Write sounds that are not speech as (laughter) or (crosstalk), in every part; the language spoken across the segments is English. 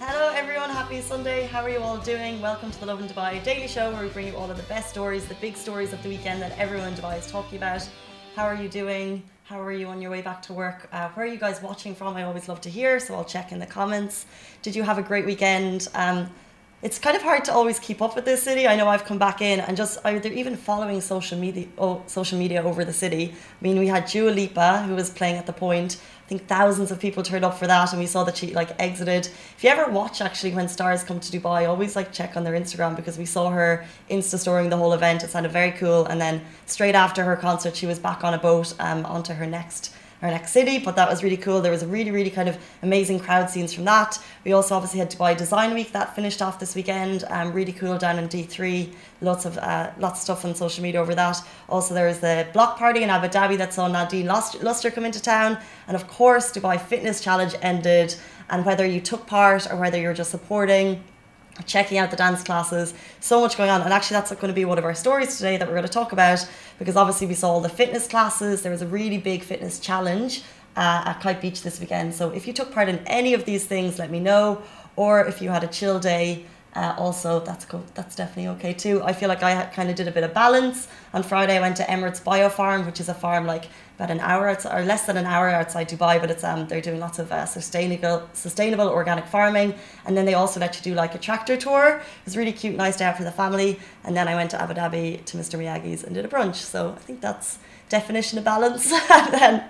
Hello, everyone. Happy Sunday. How are you all doing? Welcome to the Lovin Dubai Daily Show, where we bring you all of the best stories, the big stories of the weekend that everyone in Dubai is talking about. How are you doing? How are you on your way back to work? Uh, where are you guys watching from? I always love to hear, so I'll check in the comments. Did you have a great weekend? Um, it's kind of hard to always keep up with this city. I know I've come back in and just I, they're even following social media oh, social media over the city. I mean, we had Dua Lipa who was playing at the point. I think thousands of people turned up for that, and we saw that she like exited. If you ever watch actually when stars come to Dubai, always like check on their Instagram because we saw her Insta storing the whole event. It sounded very cool, and then straight after her concert, she was back on a boat um, onto her next our next city, but that was really cool. There was a really, really kind of amazing crowd scenes from that. We also obviously had Dubai Design Week that finished off this weekend. Um, really cool down in D3. Lots of uh, lots of stuff on social media over that. Also, there was the block party in Abu Dhabi that saw Nadine Lustre come into town, and of course, Dubai Fitness Challenge ended. And whether you took part or whether you're just supporting checking out the dance classes, so much going on. And actually, that's going to be one of our stories today that we're going to talk about because obviously we saw all the fitness classes. There was a really big fitness challenge uh, at Kite Beach this weekend. So if you took part in any of these things, let me know. Or if you had a chill day, uh, also that's cool. That's definitely okay too. I feel like I kind of did a bit of balance. On Friday, I went to Emirates Bio Farm, which is a farm like about an hour outside, or less than an hour outside Dubai, but it's um they're doing lots of uh, sustainable sustainable organic farming, and then they also let you do like a tractor tour. It was really cute, nice day out for the family. And then I went to Abu Dhabi to Mr Miyagi's and did a brunch. So I think that's definition of balance. (laughs) then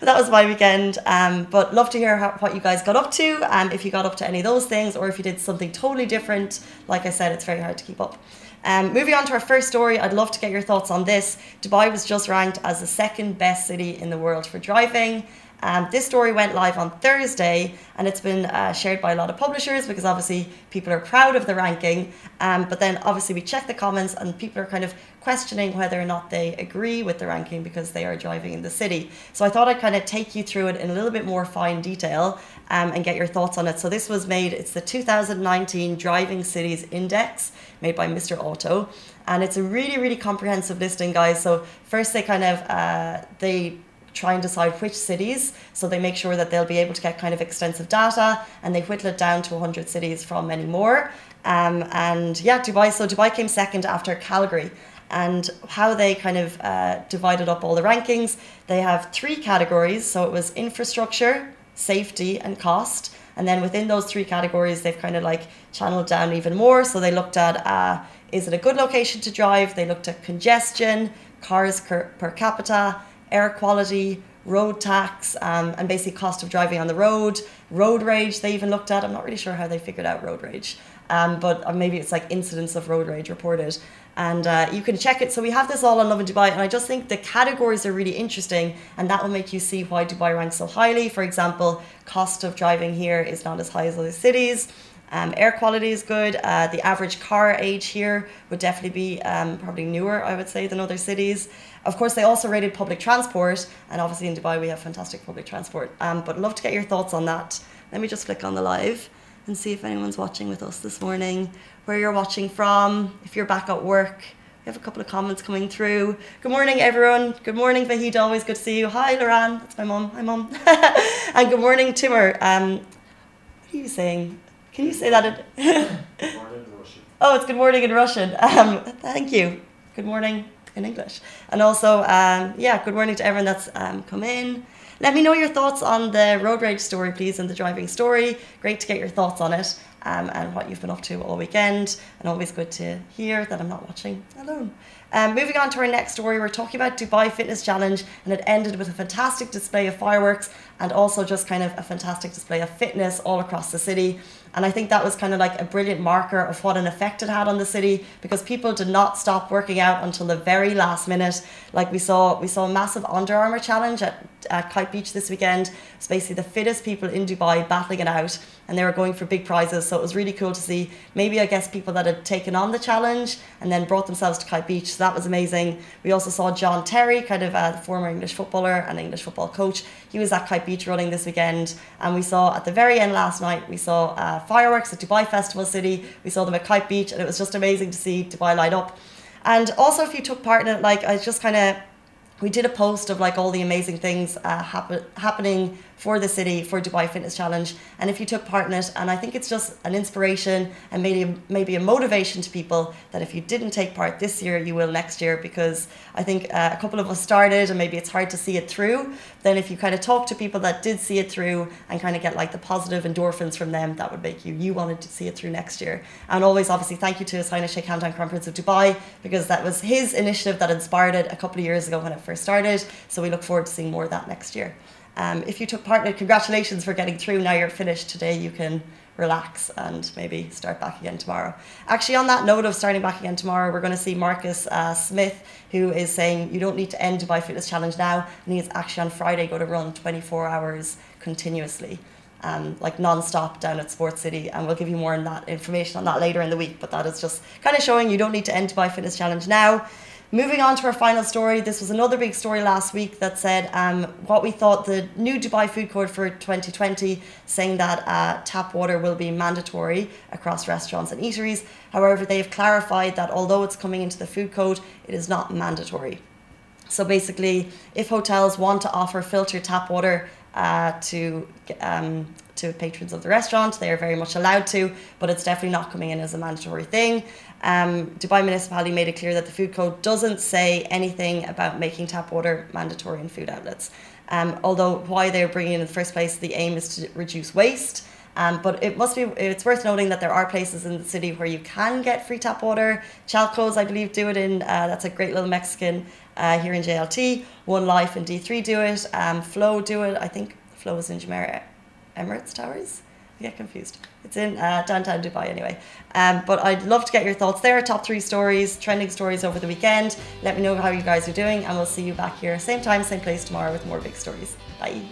that was my weekend. Um, but love to hear how, what you guys got up to. Um, if you got up to any of those things, or if you did something totally different. Like I said, it's very hard to keep up. Um, moving on to our first story, I'd love to get your thoughts on this. Dubai was just ranked as the second best city in the world for driving. Um, this story went live on Thursday and it's been uh, shared by a lot of publishers because obviously people are proud of the ranking. Um, but then obviously we check the comments and people are kind of questioning whether or not they agree with the ranking because they are driving in the city. So I thought I'd kind of take you through it in a little bit more fine detail um, and get your thoughts on it. So this was made, it's the 2019 Driving Cities Index made by Mr. Auto. And it's a really, really comprehensive listing, guys. So first they kind of, uh, they try and decide which cities. So they make sure that they'll be able to get kind of extensive data and they whittle it down to 100 cities from many more. Um, and yeah, Dubai. So Dubai came second after Calgary. And how they kind of uh, divided up all the rankings, they have three categories. So it was infrastructure, safety, and cost. And then within those three categories, they've kind of like channeled down even more. So they looked at uh, is it a good location to drive? They looked at congestion, cars per, capita, air quality, road tax, um, and basically cost of driving on the road, road rage they even looked at. I'm not really sure how they figured out road rage, um, but uh, maybe it's like incidents of road rage reported. And uh, you can check it. So we have this all on Lovin Dubai, and I just think the categories are really interesting, and that will make you see why Dubai ranks so highly. For example, cost of driving here is not as high as other cities. Um, air quality is good. Uh, the average car age here would definitely be um, probably newer, I would say, than other cities. Of course, they also rated public transport, and obviously in Dubai we have fantastic public transport. Um, but love to get your thoughts on that. Let me just click on the live and see if anyone's watching with us this morning, where you're watching from, if you're back at work. We have a couple of comments coming through. Good morning, everyone. Good morning, Vahid. Always good to see you. Hi, Loran. That's my mum. Hi, mum. (laughs) and good morning, Timur. Um, what are you saying? Can you say that? In... (laughs) oh, it's good morning in Russian. Um, thank you. Good morning in English. And also, um, yeah, good morning to everyone that's um, come in. Let me know your thoughts on the road rage story, please, and the driving story. Great to get your thoughts on it um, and what you've been up to all weekend. And always good to hear that I'm not watching alone. Um, moving on to our next story, we're talking about Dubai Fitness Challenge, and it ended with a fantastic display of fireworks and also just kind of a fantastic display of fitness all across the city. And I think that was kind of like a brilliant marker of what an effect it had on the city because people did not stop working out until the very last minute. Like we saw, we saw a massive Under Armour challenge at, at Kite Beach this weekend. It's basically the fittest people in Dubai battling it out, and they were going for big prizes. So it was really cool to see. Maybe I guess people that had taken on the challenge and then brought themselves to Kite Beach. So that was amazing. We also saw John Terry, kind of a former English footballer and English football coach. He was at Kite Beach running this weekend, and we saw at the very end last night we saw. Uh, fireworks at Dubai Festival City. We saw them at Kite Beach, and it was just amazing to see Dubai light up. And also, if you took part in it, like I just kind of we did a post of like all the amazing things uh, happen, happening for the city for Dubai Fitness Challenge. And if you took part in it, and I think it's just an inspiration and maybe maybe a motivation to people that if you didn't take part this year, you will next year because I think uh, a couple of us started and maybe it's hard to see it through. Then if you kind of talk to people that did see it through and kind of get like the positive endorphins from them, that would make you you wanted to see it through next year. And always obviously thank you to His Highness Sheikh Hamdan Crown Prince of Dubai because that was his initiative that inspired it a couple of years ago when it first started. So we look forward to seeing more of that next year. Um, if you took part in it, congratulations for getting through. Now you're finished today. You can relax and maybe start back again tomorrow. Actually, on that note of starting back again tomorrow, we're going to see Marcus uh, Smith, who is saying you don't need to end Dubai Fitness Challenge now, and he's actually on Friday going to run 24 hours continuously. Um, like non-stop down at Sports City and we'll give you more on that information on that later in the week but that is just kind of showing you don't need to end Dubai Fitness Challenge now Moving on to our final story, this was another big story last week that said um, what we thought the new Dubai Food Code for 2020, saying that uh, tap water will be mandatory across restaurants and eateries. However, they've clarified that although it's coming into the food code, it is not mandatory. So basically, if hotels want to offer filtered tap water uh, to um, to patrons of the restaurant. They are very much allowed to, but it's definitely not coming in as a mandatory thing. Um, Dubai municipality made it clear that the food code doesn't say anything about making tap water mandatory in food outlets. Um, although why they're bringing it in the first place, the aim is to reduce waste. Um, but it must be it's worth noting that there are places in the city where you can get free tap water. Chalco's, I believe, do it in uh, that's a great little Mexican uh, here in JLT. One Life and D3 do it. Um, Flow do it. I think Flow is in Jumeirah Emirates Towers. Get confused. It's in uh, downtown Dubai anyway. Um, but I'd love to get your thoughts there. Top three stories, trending stories over the weekend. Let me know how you guys are doing, and we'll see you back here same time, same place tomorrow with more big stories. Bye.